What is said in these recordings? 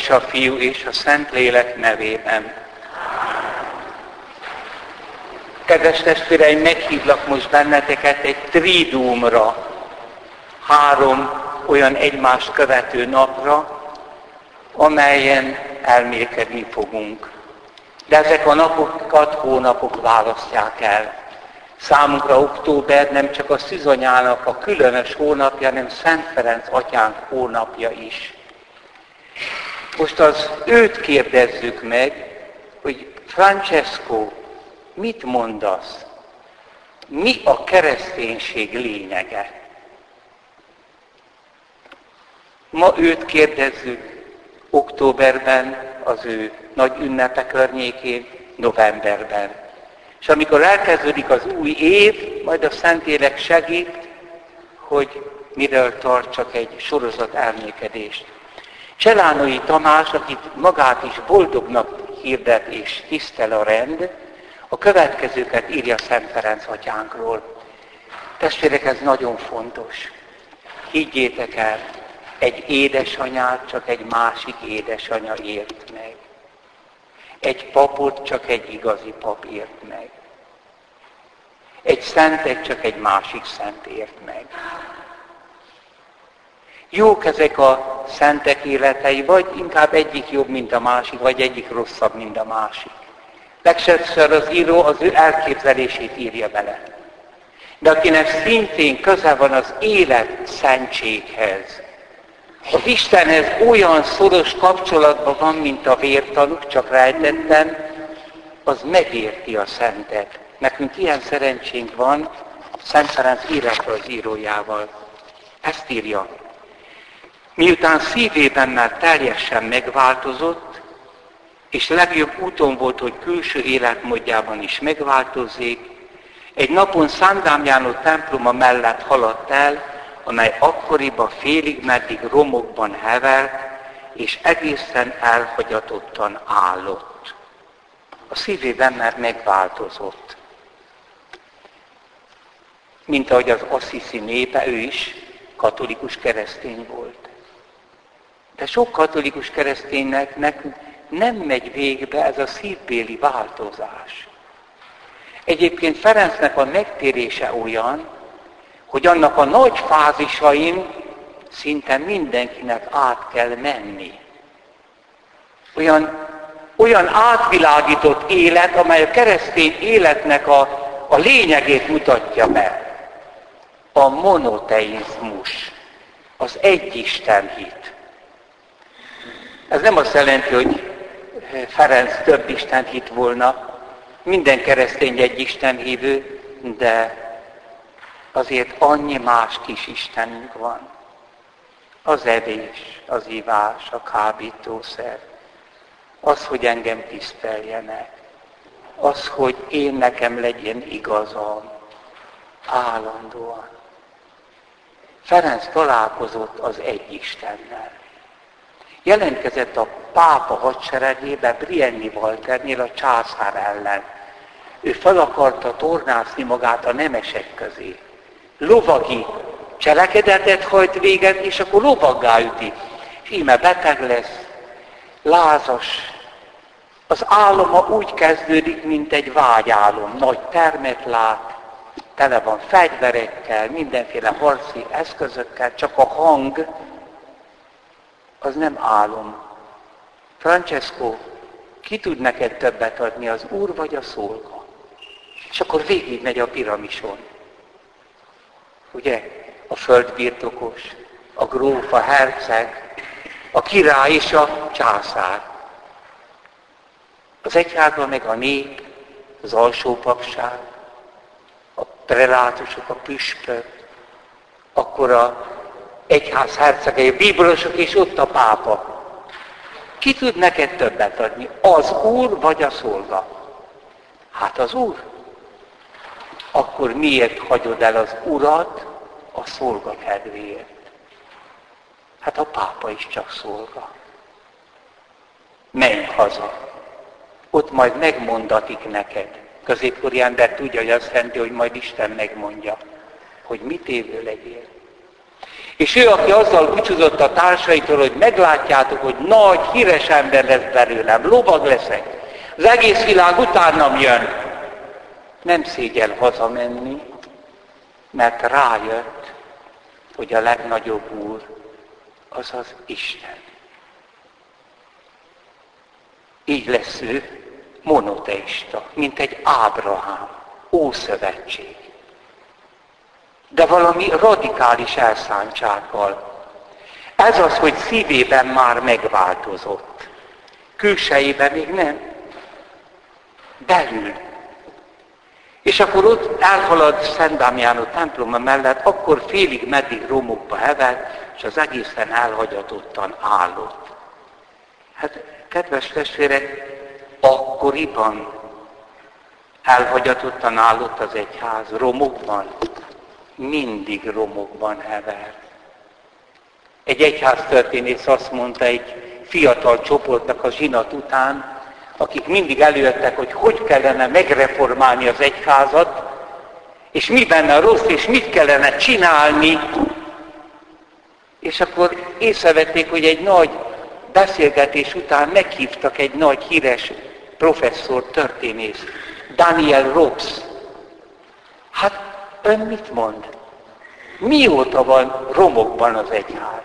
És a Fiú és a Szentlélek nevében. Kedves testvéreim, meghívlak most benneteket egy tridúmra, három olyan egymást követő napra, amelyen elmélkedni fogunk. De ezek a napokat hónapok választják el. Számunkra október nem csak a szizonyának a különös hónapja, hanem Szent Ferenc atyánk hónapja is. Most az őt kérdezzük meg, hogy Francesco, mit mondasz? Mi a kereszténység lényege? Ma őt kérdezzük októberben, az ő nagy ünnepe környékén, novemberben. És amikor elkezdődik az új év, majd a Szentlélek segít, hogy miről tartsak egy sorozat elmékedést. Cselánoi Tamás, akit magát is boldognak hirdet és tisztel a rend, a következőket írja Szent Ferenc atyánkról. Testvérek, ez nagyon fontos. Higgyétek el, egy édesanyát csak egy másik édesanya ért meg. Egy papot csak egy igazi pap ért meg. Egy szentet csak egy másik szent ért meg. Jók ezek a szentek életei, vagy inkább egyik jobb, mint a másik, vagy egyik rosszabb, mint a másik. Legtöbbször az író az ő elképzelését írja bele. De akinek szintén köze van az élet szentséghez, az Istenhez olyan szoros kapcsolatban van, mint a vértanúk, csak rejtettem, az megérti a szentet. Nekünk ilyen szerencsénk van, Szent Ferenc írata az írójával. Ezt írja. Miután szívében már teljesen megváltozott, és legjobb úton volt, hogy külső életmódjában is megváltozzék, egy napon Szándám János temploma mellett haladt el, amely akkoriban félig meddig romokban hevert, és egészen elhagyatottan állott. A szívében már megváltozott. Mint ahogy az Assisi népe, ő is katolikus keresztény volt. De sok katolikus kereszténynek nem megy végbe ez a szívbéli változás. Egyébként Ferencnek a megtérése olyan, hogy annak a nagy fázisain szinte mindenkinek át kell menni. Olyan, olyan átvilágított élet, amely a keresztény életnek a, a lényegét mutatja be. A monoteizmus, az egyisten hit. Ez nem azt jelenti, hogy Ferenc több Isten hit volna, minden keresztény egy Isten hívő, de azért annyi más kis Istenünk van. Az evés, az ivás, a kábítószer, az, hogy engem tiszteljenek, az, hogy én nekem legyen igazam, állandóan. Ferenc találkozott az egy Istennel. Jelentkezett a pápa hadseregébe Brienni Walternél a császár ellen. Ő fel akarta tornászni magát a nemesek közé lovagi cselekedetet hajt véget, és akkor lovaggá üti. És íme beteg lesz, lázas. Az áloma úgy kezdődik, mint egy vágyálom. Nagy termet lát, tele van fegyverekkel, mindenféle harci eszközökkel, csak a hang az nem álom. Francesco, ki tud neked többet adni, az úr vagy a szolga? És akkor végig megy a piramison. Ugye? A földbirtokos, a gróf, a herceg, a király és a császár. Az egyházban meg a nép, az alsó papság, a prelátusok, a püspök, akkor a egyház hercegei, a bíborosok, és ott a pápa. Ki tud neked többet adni? Az úr vagy a szolga? Hát az úr akkor miért hagyod el az urat a szolga kedvéért? Hát a pápa is csak szolga. Menj haza. Ott majd megmondatik neked. Középkori ember tudja, hogy azt jelenti, hogy majd Isten megmondja, hogy mit évő legyél. És ő, aki azzal búcsúzott a társaitól, hogy meglátjátok, hogy nagy, híres ember lesz belőlem, lovag leszek, az egész világ utánam jön, nem szégyel hazamenni, mert rájött, hogy a legnagyobb úr az az Isten. Így lesz ő monoteista, mint egy Ábrahám, Ószövetség. De valami radikális elszántsággal. Ez az, hogy szívében már megváltozott. Külsejében még nem. Belül. És akkor ott elhalad Szent Dámiánó temploma mellett, akkor félig meddig romokba hevel, és az egészen elhagyatottan állott. Hát, kedves testvérek, akkoriban elhagyatottan állott az egyház, romokban, mindig romokban hever. Egy egyház történész azt mondta egy fiatal csoportnak a zsinat után, akik mindig előjöttek, hogy hogy kellene megreformálni az egyházat, és mi benne a rossz, és mit kellene csinálni. És akkor észrevették, hogy egy nagy beszélgetés után meghívtak egy nagy híres professzor, történész, Daniel Robbs. Ön mit mond? Mióta van romokban az egyház?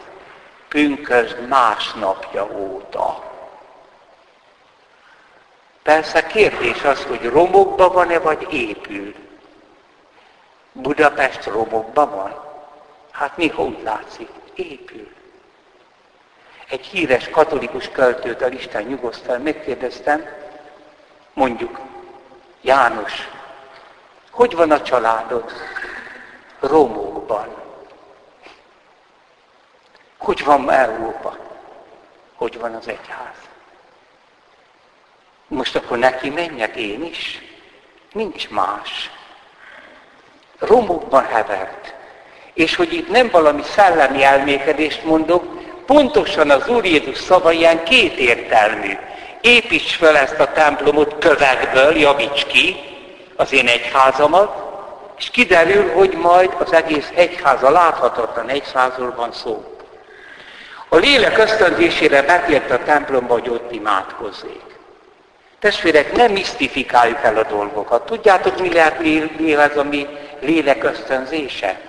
Pünkösd másnapja óta. Persze kérdés az, hogy romokban van-e, vagy épül. Budapest romokban van? Hát mi úgy látszik? Épül. Egy híres katolikus költőt, a Isten nyugosztal megkérdeztem, mondjuk, János, hogy van a családod? Romokban. Hogy van Európa? Hogy van az egyház? Most akkor neki menjek én is? Nincs más. Romokban hevert. És hogy itt nem valami szellemi elmékedést mondok, pontosan az Úr Jézus szava ilyen kétértelmű. Építs fel ezt a templomot kövekből, javíts ki az én egyházamat, és kiderül, hogy majd az egész egyháza láthatatlan egyházról szó. A lélek ösztönzésére betért a templomba, hogy ott imádkozzék. Testvérek, nem misztifikáljuk el a dolgokat. Tudjátok, mi lehet ez a mi lélek ösztönzése?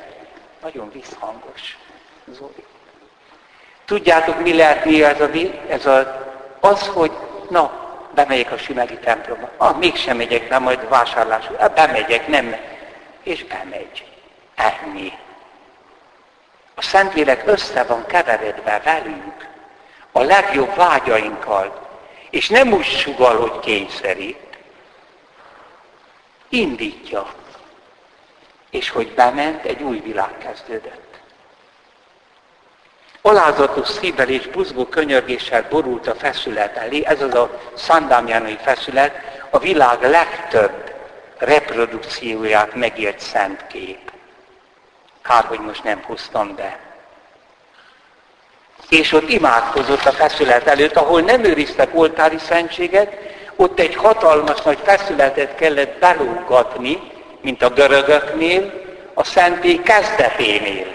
Nagyon visszhangos. Zoli. Tudjátok, mi lehet ez, a, ez a, az, hogy na, bemegyek a Simegi templomba. Ah, mégsem megyek, nem majd vásárlásra. Ah, bemegyek, nem. És bemegy. Ennyi. A Szentlélek össze van keveredve velünk, a legjobb vágyainkkal, és nem úgy sugal, hogy kényszerít, indítja. És hogy bement, egy új világ kezdődött. Alázatos szívvel és buzgó könyörgéssel borult a feszület elé, ez az a szandámjánai feszület, a világ legtöbb reprodukcióját megért szent kép. Kár, hogy most nem hoztam be. És ott imádkozott a feszület előtt, ahol nem őriztek oltári szentséget, ott egy hatalmas nagy feszületet kellett belógatni, mint a görögöknél, a szentély kezdeténél.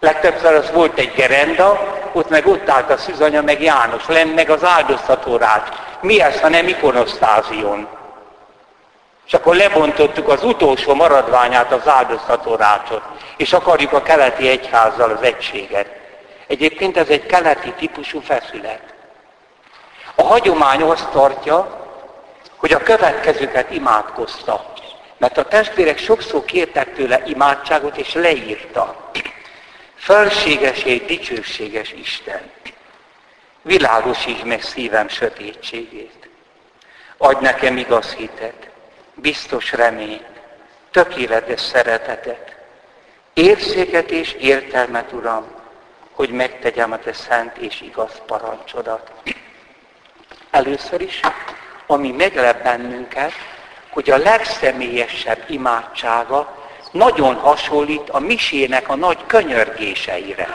Legtöbbször az volt egy gerenda, ott meg ott állt a Szűzanya, meg János, lenn meg az áldoztatórács. Mi ez, ha nem ikonosztázion? És akkor lebontottuk az utolsó maradványát, az áldoztatórácsot, és akarjuk a keleti egyházzal az egységet. Egyébként ez egy keleti típusú feszület. A hagyomány azt tartja, hogy a következőket imádkozta. Mert a testvérek sokszor kértek tőle imádságot, és leírta. Felséges és dicsőséges Isten, világosíts meg szívem sötétségét. Adj nekem igaz hitet, biztos reményt, tökéletes szeretetet, érzéket és értelmet, Uram, hogy megtegyem a Te szent és igaz parancsodat. Először is, ami meglep bennünket, hogy a legszemélyesebb imádsága nagyon hasonlít a misének a nagy könyörgéseire.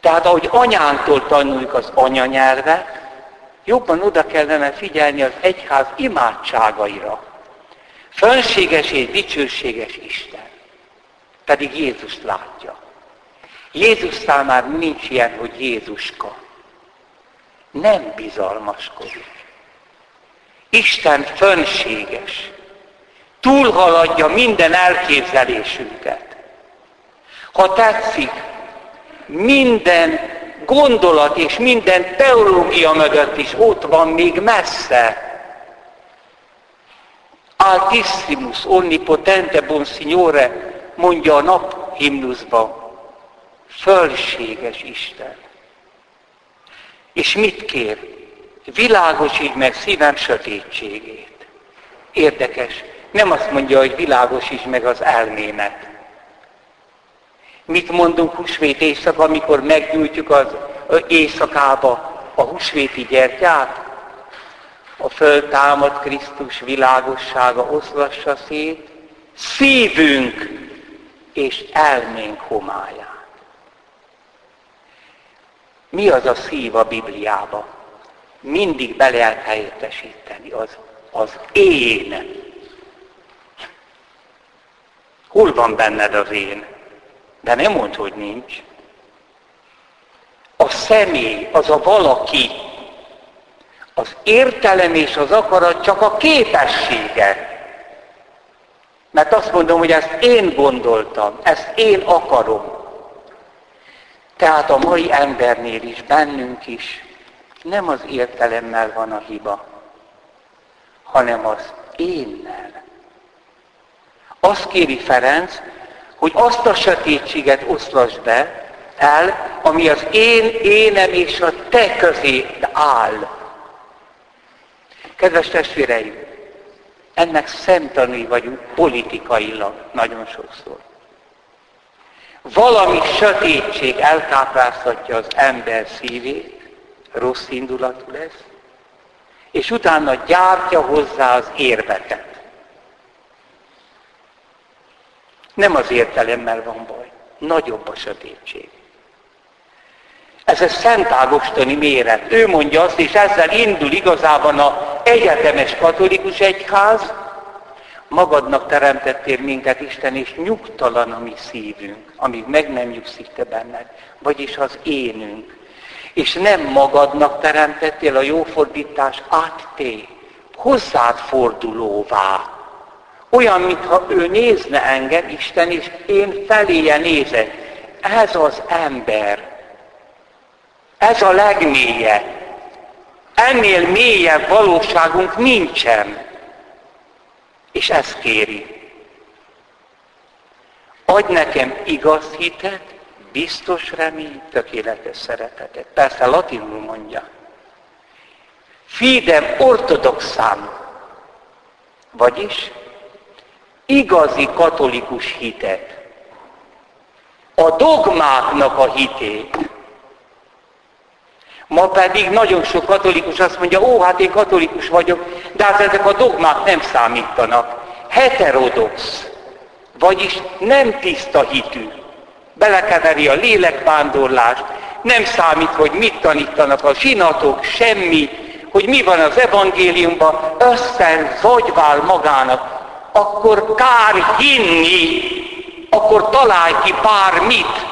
Tehát ahogy anyánktól tanuljuk az anyanyelvet, jobban oda kellene figyelni az egyház imádságaira. Fönséges és dicsőséges Isten. Pedig Jézust látja. Jézus számára nincs ilyen, hogy Jézuska. Nem bizalmaskodik. Isten fönséges. Túlhaladja minden elképzelésünket. Ha tetszik, minden gondolat és minden teológia mögött is ott van még messze. Altissimus onnipotente bon signore, mondja a nap himnuszban. Fölséges Isten. És mit kér? Világosíts meg szívem sötétségét. Érdekes. Nem azt mondja, hogy világosíts meg az elmémet. Mit mondunk húsvét éjszak, amikor meggyújtjuk az éjszakába a húsvéti gyertyát? A föltámad Krisztus világossága oszlassa szét szívünk és elménk homályát. Mi az a szív a Bibliába? Mindig be lehet helyettesíteni. Az, az én. Hol van benned az én? De nem mond, hogy nincs. A személy, az a valaki, az értelem és az akarat csak a képessége. Mert azt mondom, hogy ezt én gondoltam, ezt én akarom. Tehát a mai embernél is, bennünk is nem az értelemmel van a hiba, hanem az énnel. Azt kéri Ferenc, hogy azt a sötétséget oszlasd be el, ami az én énem és a te közé áll. Kedves testvéreim, ennek szemtanúi vagyunk politikailag nagyon sokszor. Valami sötétség elkápráztatja az ember szívét, rossz indulatú lesz, és utána gyártja hozzá az érveket. Nem az értelemmel van baj, nagyobb a sötétség. Ez a Szent Ágostoni méret. Ő mondja azt, és ezzel indul igazában a egyetemes katolikus egyház, magadnak teremtettél minket, Isten, és nyugtalan a mi szívünk, amíg meg nem nyugszik te benned, vagyis az énünk. És nem magadnak teremtettél a jó fordítás átté, hozzád fordulóvá. Olyan, mintha ő nézne engem, Isten, és én feléje nézek. Ez az ember. Ez a legmélyebb. Ennél mélyebb valóságunk nincsen. És ezt kéri. Adj nekem igaz hitet, biztos remény, tökéletes szeretetet. Persze latinul mondja. Fidem ortodoxám, vagyis igazi katolikus hitet. A dogmáknak a hitét. Ma pedig nagyon sok katolikus azt mondja, ó, hát én katolikus vagyok, de hát ezek a dogmák nem számítanak. Heterodox, vagyis nem tiszta hitű. Belekeveri a lélekvándorlást, nem számít, hogy mit tanítanak a zsinatok, semmi, hogy mi van az evangéliumban, összen zagyvál magának, akkor kár hinni, akkor találj ki bármit,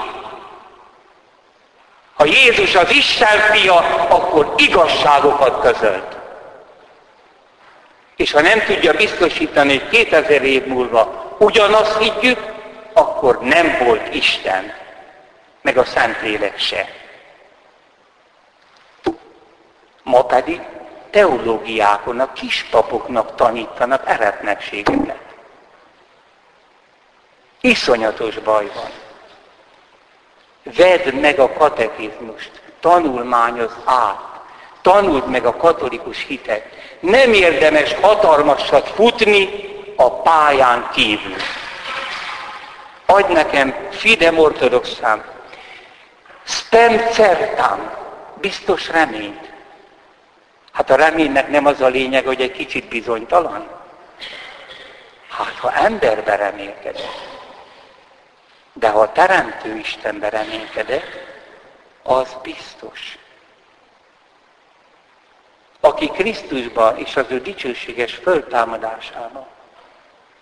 ha Jézus az Isten fia, akkor igazságokat közölt. És ha nem tudja biztosítani, hogy 2000 év múlva ugyanazt higgyük, akkor nem volt Isten, meg a Szentlélek se. Ma pedig teológiákon, a kispapoknak tanítanak eretnekségeket. Iszonyatos baj van. Vedd meg a katekizmust, tanulmányoz át, tanuld meg a katolikus hitet. Nem érdemes hatalmasat futni a pályán kívül. Adj nekem Fidem ortodoxám, spem certam, biztos reményt. Hát a reménynek nem az a lényeg, hogy egy kicsit bizonytalan. Hát ha emberbe remélkedett, de ha a Teremtő Istenbe reménykedek, az biztos. Aki Krisztusba és az ő dicsőséges föltámadásába,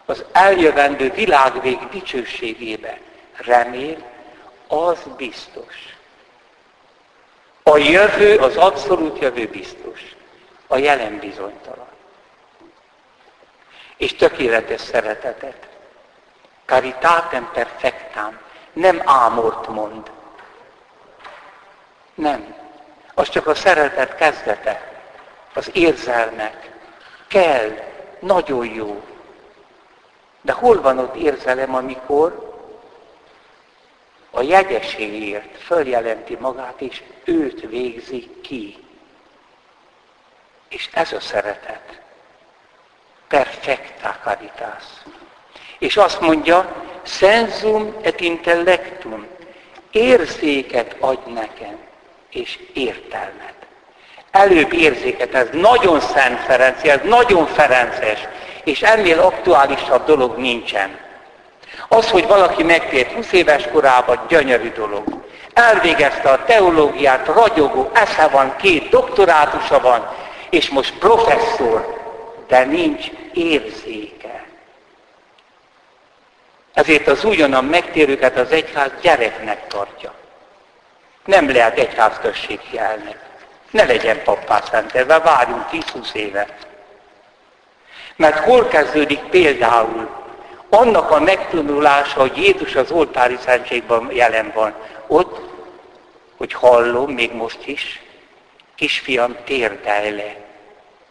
az eljövendő világvég dicsőségébe remél, az biztos. A jövő, az abszolút jövő biztos. A jelen bizonytalan. És tökéletes szeretetet. Caritatem perfectam. Nem ámort mond. Nem. Az csak a szeretet kezdete. Az érzelmek. Kell. Nagyon jó. De hol van ott érzelem, amikor a jegyeségért följelenti magát, és őt végzi ki. És ez a szeretet. Perfecta caritas. És azt mondja, sensum et intellectum, érzéket adj nekem, és értelmet. Előbb érzéket, ez nagyon Szent Ferenc, ez nagyon Ferences, és ennél aktuálisabb dolog nincsen. Az, hogy valaki megtért 20 éves korában, gyönyörű dolog. Elvégezte a teológiát, ragyogó, esze van, két doktorátusa van, és most professzor, de nincs érzéke. Ezért az újonnan megtérőket az egyház gyereknek tartja. Nem lehet egyházközség jelnek. Ne legyen pappá szentelve, várjunk 10-20 évet. Mert hol kezdődik például annak a megtanulása, hogy Jézus az oltári szentségben jelen van. Ott, hogy hallom, még most is, kisfiam, térdelj le.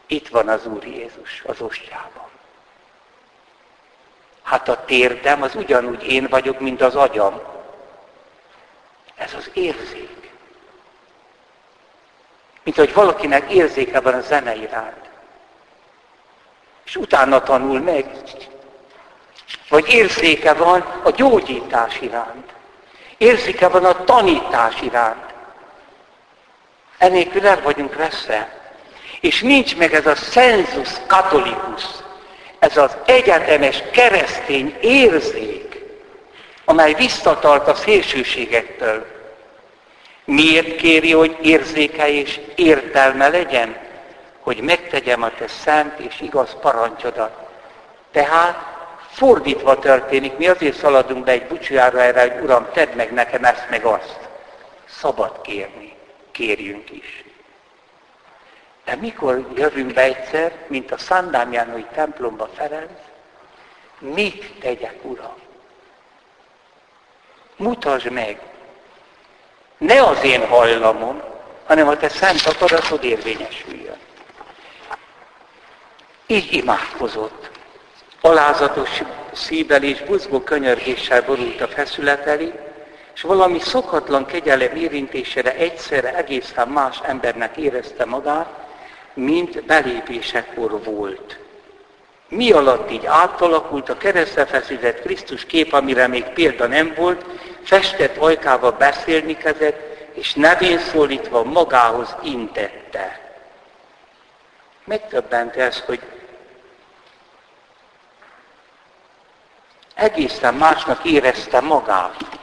Itt van az Úr Jézus az ostjában. Hát a térdem az ugyanúgy én vagyok, mint az agyam. Ez az érzék. Mint hogy valakinek érzéke van a zene iránt. És utána tanul meg, vagy érzéke van a gyógyítás iránt. Érzéke van a tanítás iránt. Enélkül el vagyunk veszve. És nincs meg ez a sensus katolikus, ez az egyetemes keresztény érzék, amely visszatart a szélsőségektől. Miért kéri, hogy érzéke és értelme legyen? Hogy megtegyem a te szent és igaz parancsodat. Tehát Fordítva történik, mi azért szaladunk be egy bucsújára erre, hogy Uram, tedd meg nekem ezt meg azt. Szabad kérni, kérjünk is. De mikor jövünk be egyszer, mint a Szandámjánói templomba Ferenc, mit tegyek, Uram? Mutasd meg. Ne az én hajlamom, hanem a te szent akaratod érvényesüljön. Így imádkozott alázatos szívvel és buzgó könyörgéssel borult a feszület elé, és valami szokatlan kegyelem érintésére egyszerre egészen más embernek érezte magát, mint belépésekor volt. Mi alatt így átalakult a keresztre feszített Krisztus kép, amire még példa nem volt, festett ajkával beszélni kezdett, és nevén szólítva magához intette. Megtöbbent ez, hogy egészen másnak érezte magát.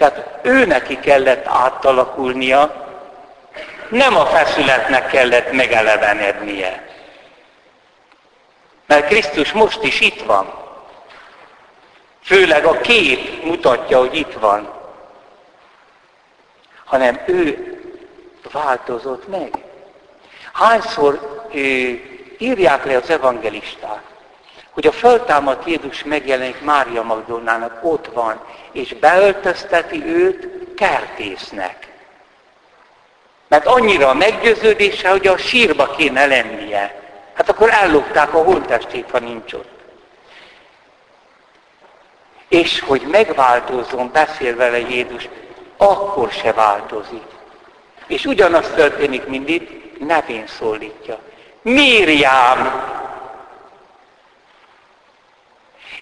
Tehát ő neki kellett átalakulnia, nem a feszületnek kellett megelevenednie. Mert Krisztus most is itt van. Főleg a kép mutatja, hogy itt van. Hanem ő változott meg. Hányszor ő, írják le az evangelisták, hogy a föltámadt Jézus megjelenik Mária Magdolnának, ott van, és beöltözteti őt kertésznek. Mert annyira a meggyőződése, hogy a sírba kéne lennie. Hát akkor ellopták a holttestét, ha nincs ott. És hogy megváltozzon, beszél vele Jézus, akkor se változik. És ugyanaz történik, mint itt, nevén szólítja. Mírjám!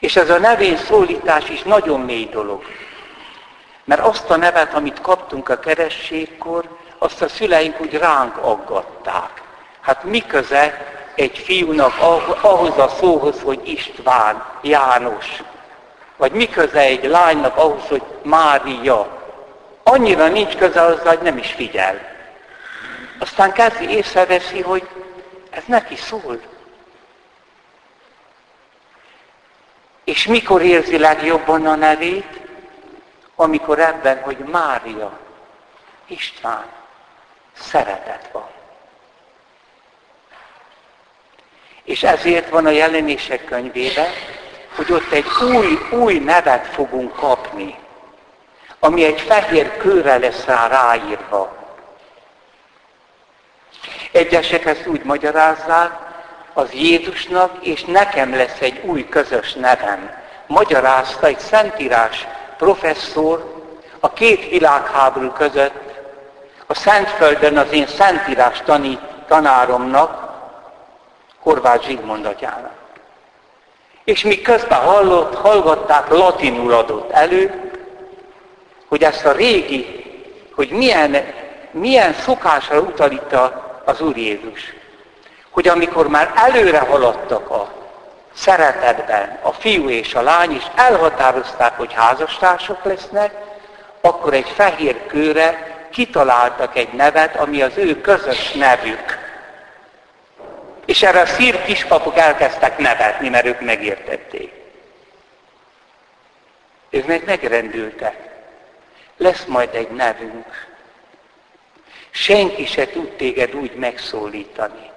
És ez a nevén szólítás is nagyon mély dolog. Mert azt a nevet, amit kaptunk a kerességkor, azt a szüleink úgy ránk aggatták. Hát mi egy fiúnak ahhoz a szóhoz, hogy István, János? Vagy mi egy lánynak ahhoz, hogy Mária? Annyira nincs köze az, hogy nem is figyel. Aztán kezdi észreveszi, hogy ez neki szól. És mikor érzi legjobban a nevét? Amikor ebben, hogy Mária, István, szeretet van. És ezért van a jelenések könyvében, hogy ott egy új, új nevet fogunk kapni, ami egy fehér kőre lesz rá ráírva. Egyesek ezt úgy magyarázzák, az Jézusnak, és nekem lesz egy új közös nevem. Magyarázta egy szentírás professzor a két világháború között a Szentföldön az én szentírás tani, tanáromnak, Horváth Zsigmond atyának. És mi közben hallott, hallgatták, latinul adott elő, hogy ezt a régi, hogy milyen, milyen szokásra utal itt az Úr Jézus. Hogy amikor már előre haladtak a szeretetben a fiú és a lány, és elhatározták, hogy házastársak lesznek, akkor egy fehér kőre kitaláltak egy nevet, ami az ő közös nevük. És erre a szír kispapok elkezdtek nevetni, mert ők megértették. Ők meg megrendültek. Lesz majd egy nevünk. Senki se tud téged úgy megszólítani,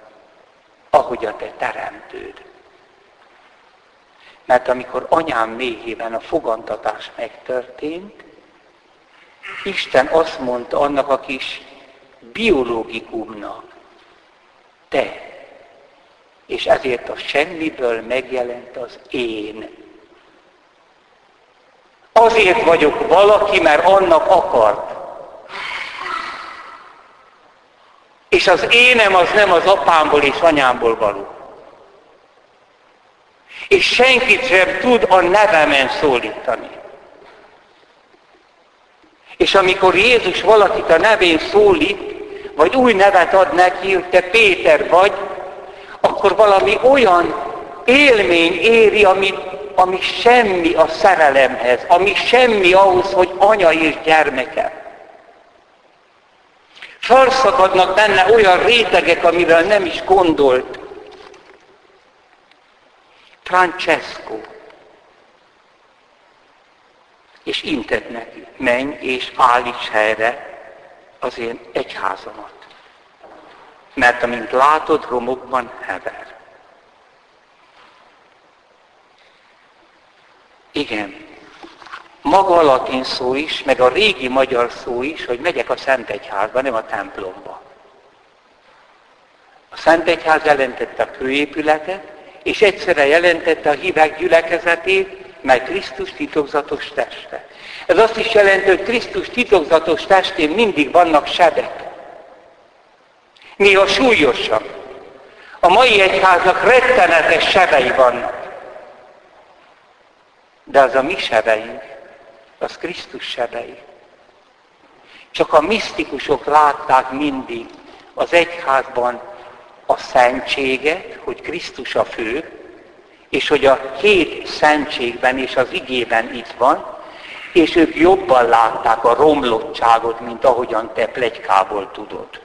ahogy a te teremtőd. Mert amikor anyám méhében a fogantatás megtörtént, Isten azt mondta annak a kis biológikumnak, te, és ezért a semmiből megjelent az én. Azért vagyok valaki, mert annak akart. És az énem az nem az apámból és anyámból való. És senkit sem tud a nevemen szólítani. És amikor Jézus valakit a nevén szólít, vagy új nevet ad neki, hogy te Péter vagy, akkor valami olyan élmény éri, ami, ami semmi a szerelemhez, ami semmi ahhoz, hogy anya és gyermeke. Felszakadnak benne olyan rétegek, amivel nem is gondolt. Francesco, és intett neki, menj és állíts helyre az én egyházamat. Mert amint látod, romokban hever. Igen, maga a latin szó is, meg a régi magyar szó is, hogy megyek a Szent Egyházba, nem a templomba. A Szent Egyház jelentette a főépületet, és egyszerre jelentette a hívek gyülekezetét, mely Krisztus titokzatos teste. Ez azt is jelenti, hogy Krisztus titokzatos testén mindig vannak sebek. Néha súlyosak. A mai egyháznak rettenetes sebei vannak. De az a mi sebeink, az Krisztus sebei. Csak a misztikusok látták mindig az egyházban a szentséget, hogy Krisztus a fő, és hogy a hét szentségben és az igében itt van, és ők jobban látták a romlottságot, mint ahogyan te plegykából tudod.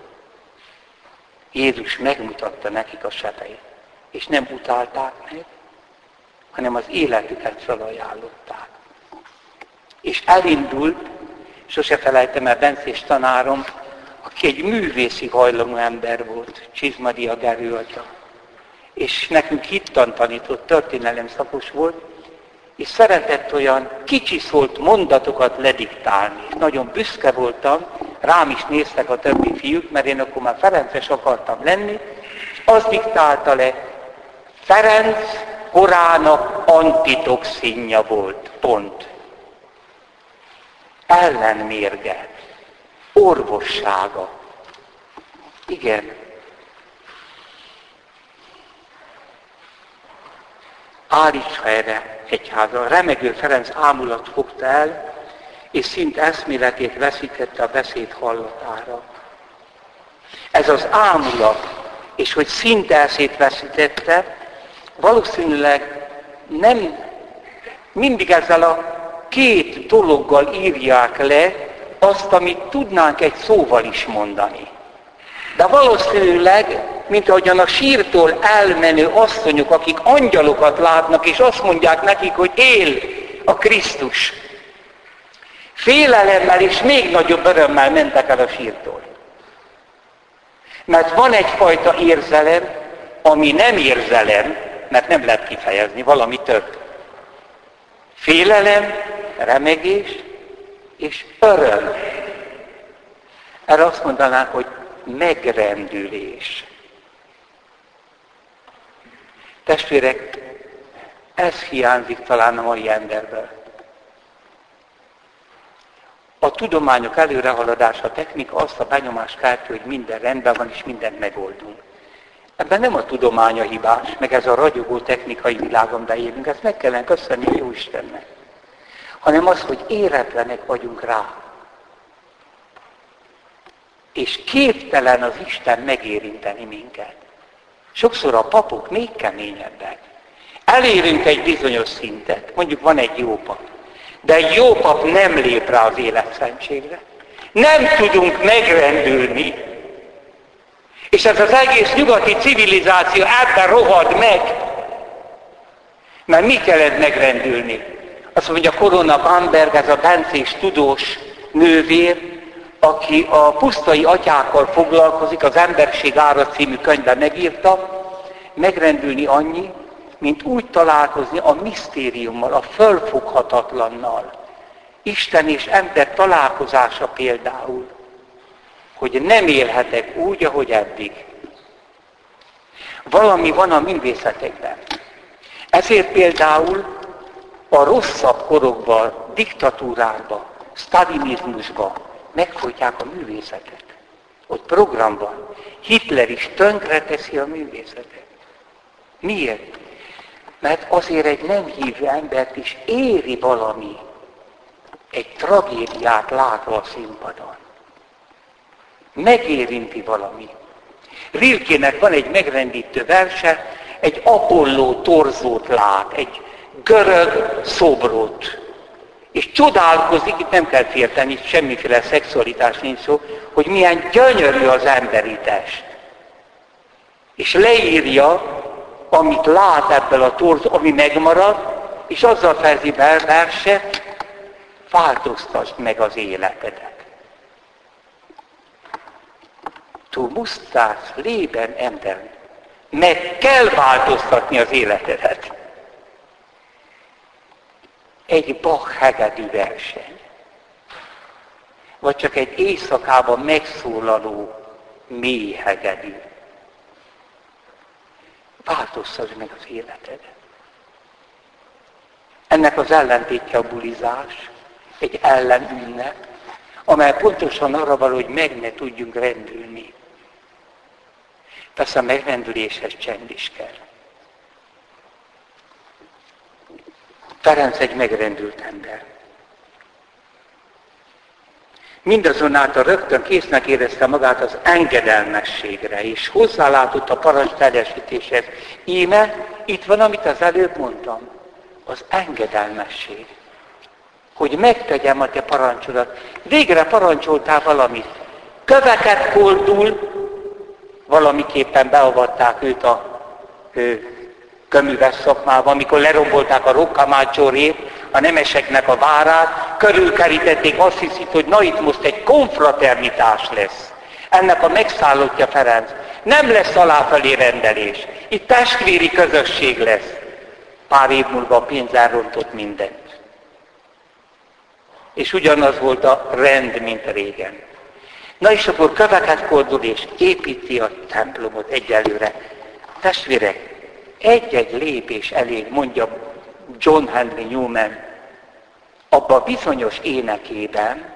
Jézus megmutatta nekik a sebeit, és nem utálták meg, hanem az életüket felajánlották. És elindult, sose felejtem el Bencés tanárom, aki egy művészi hajlamú ember volt, Csizmadia Gerő atya és nekünk hittan tanított, történelem szakos volt, és szeretett olyan kicsi szólt mondatokat lediktálni. Nagyon büszke voltam, rám is néztek a többi fiúk, mert én akkor már Ferences akartam lenni, és azt diktálta le, Ferenc korának antitoxinja volt, pont. Ellenmérge, orvossága. Igen, állíts helyre egyháza. Remegő Ferenc ámulat fogta el, és szint eszméletét veszítette a beszéd hallatára. Ez az ámulat, és hogy szint eszét veszítette, valószínűleg nem mindig ezzel a két dologgal írják le azt, amit tudnánk egy szóval is mondani. De valószínűleg mint ahogyan a sírtól elmenő asszonyok, akik angyalokat látnak, és azt mondják nekik, hogy él a Krisztus. Félelemmel és még nagyobb örömmel mentek el a sírtól. Mert van egyfajta érzelem, ami nem érzelem, mert nem lehet kifejezni, valami több. Félelem, remegés és öröm. Erre azt mondanánk, hogy megrendülés. Testvérek, ez hiányzik talán a mai emberből. A tudományok előrehaladása, a technika azt a benyomást kelti, hogy minden rendben van, és mindent megoldunk. Ebben nem a tudománya hibás, meg ez a ragyogó technikai világon beélünk, ezt meg kellene köszönni a Jó. Hanem az, hogy éretlenek vagyunk rá. És képtelen az Isten megérinteni minket. Sokszor a papok még keményebbek. Elérünk egy bizonyos szintet, mondjuk van egy jó pap, de egy jó pap nem lép rá az életszentségre. Nem tudunk megrendülni. És ez az egész nyugati civilizáció ebben rohad meg. Mert mi kellett megrendülni? Azt mondja, Korona Bamberg, ez a bencés tudós nővér, aki a pusztai atyákkal foglalkozik, az Emberség ára című könyvben megírta, megrendülni annyi, mint úgy találkozni a misztériummal, a fölfoghatatlannal. Isten és ember találkozása például, hogy nem élhetek úgy, ahogy eddig. Valami van a művészetekben. Ezért például a rosszabb korokban, diktatúrákban, stalinizmusban megfolytják a művészetet. Ott programban. Hitler is tönkre teszi a művészetet. Miért? Mert azért egy nem hívő embert is éri valami, egy tragédiát látva a színpadon. Megérinti valami. Rilkének van egy megrendítő verse, egy Apolló torzót lát, egy görög szobrot. És csodálkozik, itt nem kell félteni, itt semmiféle szexualitás nincs szó, hogy milyen gyönyörű az emberi test. És leírja, amit lát ebből a torz, ami megmarad, és azzal fejezi be verse, változtasd meg az életedet. Tu musst das Leben ändern. Meg kell változtatni az életedet. Egy Bach hegedű verseny. Vagy csak egy éjszakában megszólaló mély hegedű változtasd meg az életed. Ennek az ellentétje a bulizás, egy ellenünnep, amely pontosan arra való, hogy meg ne tudjunk rendülni. Persze a megrendüléshez csend is kell. Ferenc egy megrendült ember. Mindazonáltal rögtön késznek érezte magát az engedelmességre, és hozzálátott a parancs teljesítéshez. Íme, itt van, amit az előbb mondtam, az engedelmesség. Hogy megtegyem a te parancsodat. Végre parancsoltál valamit. Köveket koldul, valamiképpen beavatták őt a köműves szakmába, amikor lerombolták a rokkamácsorét, a nemeseknek a várát, körülkerítették, azt hiszik, hogy na itt most egy konfraternitás lesz. Ennek a megszállottja Ferenc. Nem lesz aláfelé rendelés. Itt testvéri közösség lesz. Pár év múlva a pénz elrontott mindent. És ugyanaz volt a rend, mint régen. Na és akkor köveket kordul és építi a templomot egyelőre. Testvérek, egy-egy lépés elég, mondja John Henry Newman, abban a bizonyos énekében,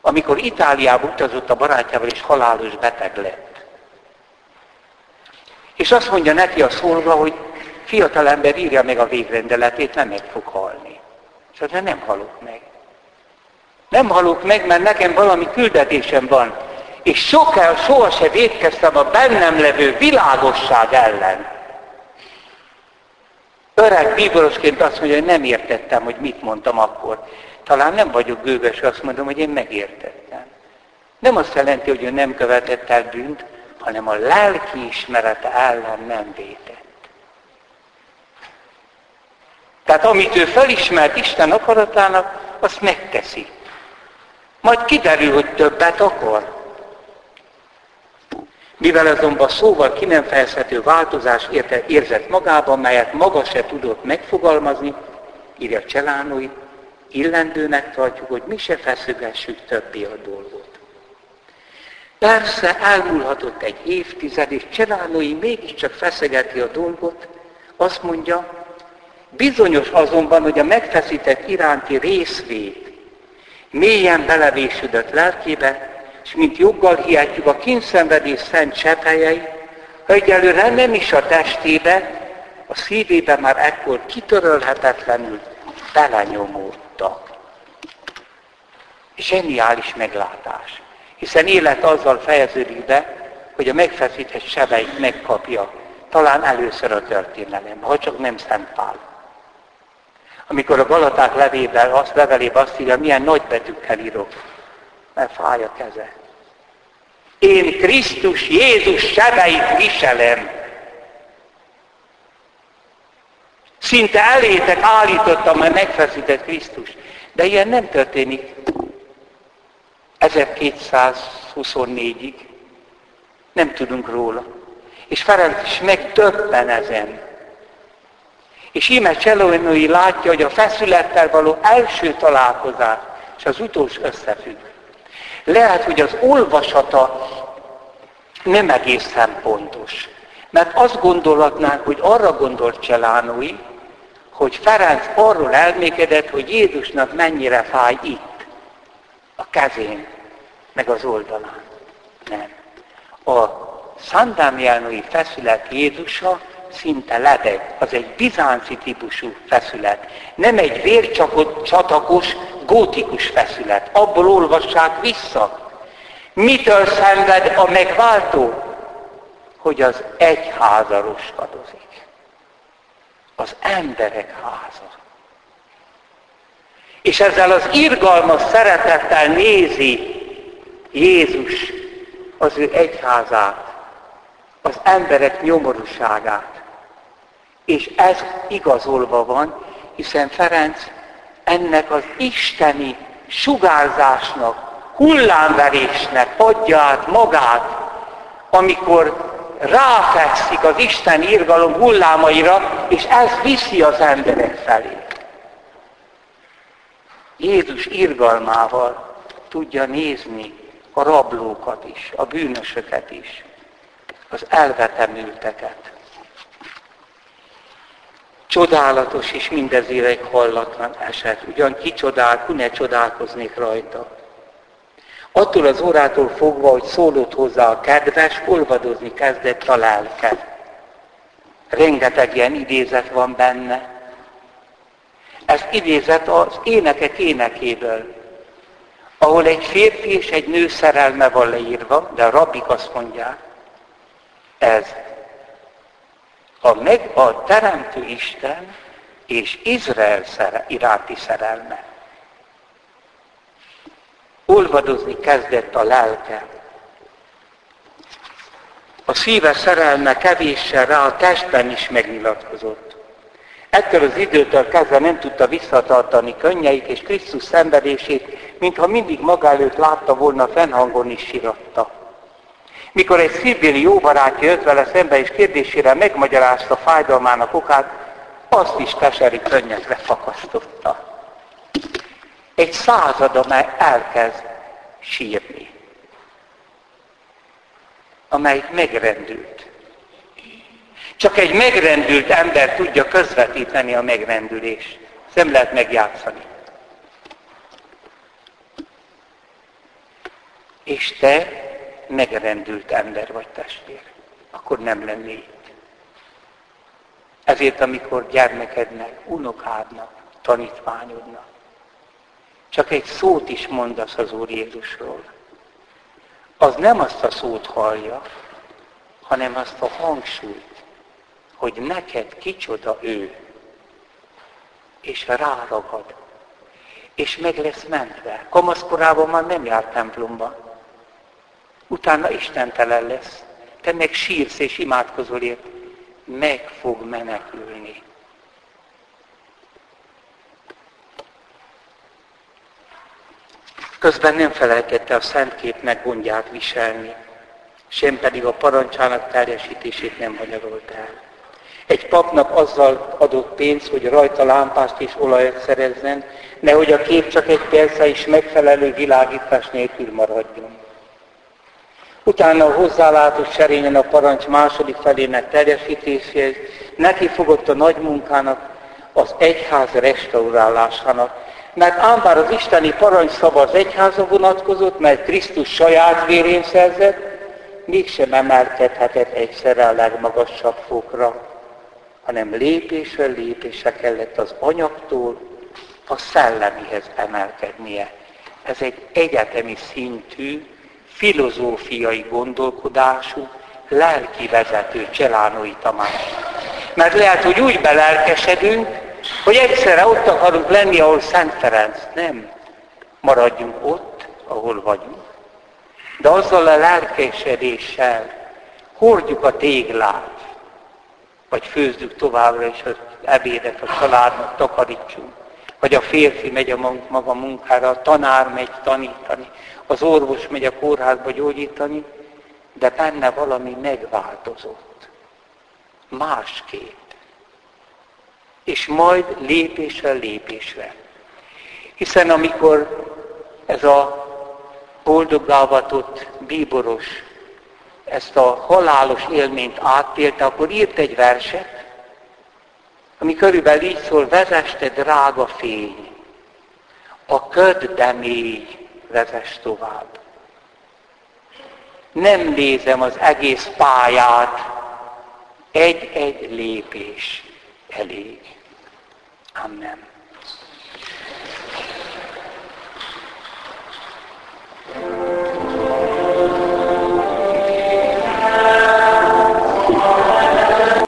amikor Itáliába utazott a barátjával, és halálos beteg lett. És azt mondja neki a szolga, hogy fiatalember írja meg a végrendeletét, nem meg fog halni. És azt nem halok meg. Nem halok meg, mert nekem valami küldetésem van. És sokkal soha se védkeztem a bennem levő világosság ellen öreg bíborosként azt mondja, hogy nem értettem, hogy mit mondtam akkor. Talán nem vagyok gőgös, azt mondom, hogy én megértettem. Nem azt jelenti, hogy ő nem követett el bűnt, hanem a lelki ismerete ellen nem vétett. Tehát amit ő felismert Isten akaratának, azt megteszi. Majd kiderül, hogy többet akar. Mivel azonban szóval ki nem fejezhető változás érte, érzett magában, melyet maga se tudott megfogalmazni, írja Cselánói, illendőnek tartjuk, hogy mi se feszögessük többé a dolgot. Persze elmúlhatott egy évtized, és Cselánói mégiscsak feszegeti a dolgot, azt mondja, bizonyos azonban, hogy a megfeszített iránti részvét mélyen belevésődött lelkébe, és mint joggal hihetjük a kínszenvedés szent sepelyei, ha egyelőre nem is a testébe, a szívébe már ekkor kitörölhetetlenül belenyomódtak. Zseniális meglátás. Hiszen élet azzal fejeződik be, hogy a megfeszített sebeit megkapja. Talán először a történelemben, ha csak nem Szent Pál. Amikor a Galaták levével, azt levelébe azt írja, milyen nagy betűkkel írok, mert fáj a keze. Én Krisztus Jézus sebeit viselem. Szinte elétek állítottam, mert megfeszített Krisztus. De ilyen nem történik 1224-ig. Nem tudunk róla. És Ferenc is megdöbben ezen. És íme Cselónői látja, hogy a feszülettel való első találkozás és az utolsó összefügg. Lehet, hogy az olvasata nem egészen pontos. Mert azt gondolhatnánk, hogy arra gondolt Cselánói, hogy Ferenc arról elmékedett, hogy Jézusnak mennyire fáj itt, a kezén, meg az oldalán. Nem. A Szandámjánói feszület Jézusa szinte lebeg. Az egy bizánci típusú feszület. Nem egy vércsatakos, gótikus feszület. Abból olvassák vissza. Mitől szenved a megváltó? Hogy az egyháza roskadozik az emberek háza. És ezzel az irgalmas szeretettel nézi Jézus az ő egyházát, az emberek nyomorúságát. És ez igazolva van, hiszen Ferenc ennek az isteni sugárzásnak, hullámverésnek adja át magát, amikor ráfekszik az Isten irgalom hullámaira, és ez viszi az emberek felé. Jézus irgalmával tudja nézni a rablókat is, a bűnösöket is, az elvetemülteket. Csodálatos és mindezére hallatlan eset. Ugyan ki ne csodálkoznék rajta. Attól az órától fogva, hogy szólott hozzá a kedves, olvadozni kezdett a lelke. Rengeteg ilyen idézet van benne. Ez idézet az énekek énekéből, ahol egy férfi és egy nő szerelme van leírva, de a rabbik azt mondják, ez a, meg, a Teremtő Isten és Izrael szere, iránti szerelme olvadozni kezdett a lelke. A szíve szerelme kevéssel rá a testben is megnyilatkozott. Ettől az időtől kezdve nem tudta visszatartani könnyeit és Krisztus szenvedését, mintha mindig maga előtt látta volna fennhangon is síratta. Mikor egy szívbéli jó barátja jött vele szembe, és kérdésére megmagyarázta fájdalmának okát, azt is keseri könnyekre fakasztotta egy század, amely elkezd sírni. Amely megrendült. Csak egy megrendült ember tudja közvetíteni a megrendülést. Ezt nem lehet megjátszani. És te megrendült ember vagy testvér. Akkor nem lennél itt. Ezért, amikor gyermekednek, unokádnak, tanítványodnak, csak egy szót is mondasz az Úr Jézusról. Az nem azt a szót hallja, hanem azt a hangsúlyt, hogy neked kicsoda ő, és ráragad, és meg lesz mentve. Kamaszkorában már nem jár templomba. Utána istentelen lesz, te meg sírsz és imádkozol ért, meg fog menekülni. Közben nem felejtette a szentképnek gondját viselni, sem pedig a parancsának teljesítését nem hanyagolt el. Egy papnak azzal adott pénzt, hogy rajta lámpást és olajat szerezzen, nehogy a kép csak egy persze is megfelelő világítás nélkül maradjon. Utána a hozzálátott serényen a parancs második felének teljesítéséhez neki fogott a nagy munkának, az egyház restaurálásának, mert ám bár az isteni parancsszava az egyháza vonatkozott, mert Krisztus saját vérén szerzett, mégsem emelkedhetett egyszerre a legmagasabb fokra, hanem lépésről lépésre kellett az anyagtól a szellemihez emelkednie. Ez egy egyetemi szintű, filozófiai gondolkodású, lelki vezető Cselánói Tamás. Mert lehet, hogy úgy belelkesedünk, hogy egyszerre ott akarunk lenni, ahol Szent Ferenc. Nem. Maradjunk ott, ahol vagyunk. De azzal a lelkesedéssel hordjuk a téglát, vagy főzzük továbbra is az ebédet a családnak, takarítsunk. Vagy a férfi megy a maga munkára, a tanár megy tanítani, az orvos megy a kórházba gyógyítani, de benne valami megváltozott. Másképp és majd lépésre lépésre. Hiszen amikor ez a boldogálvatott bíboros ezt a halálos élményt átélte, akkor írt egy verset, ami körülbelül így szól, vezeste drága fény, a ködbe mély vezess tovább. Nem nézem az egész pályát, egy-egy lépés elég. Amen. thank you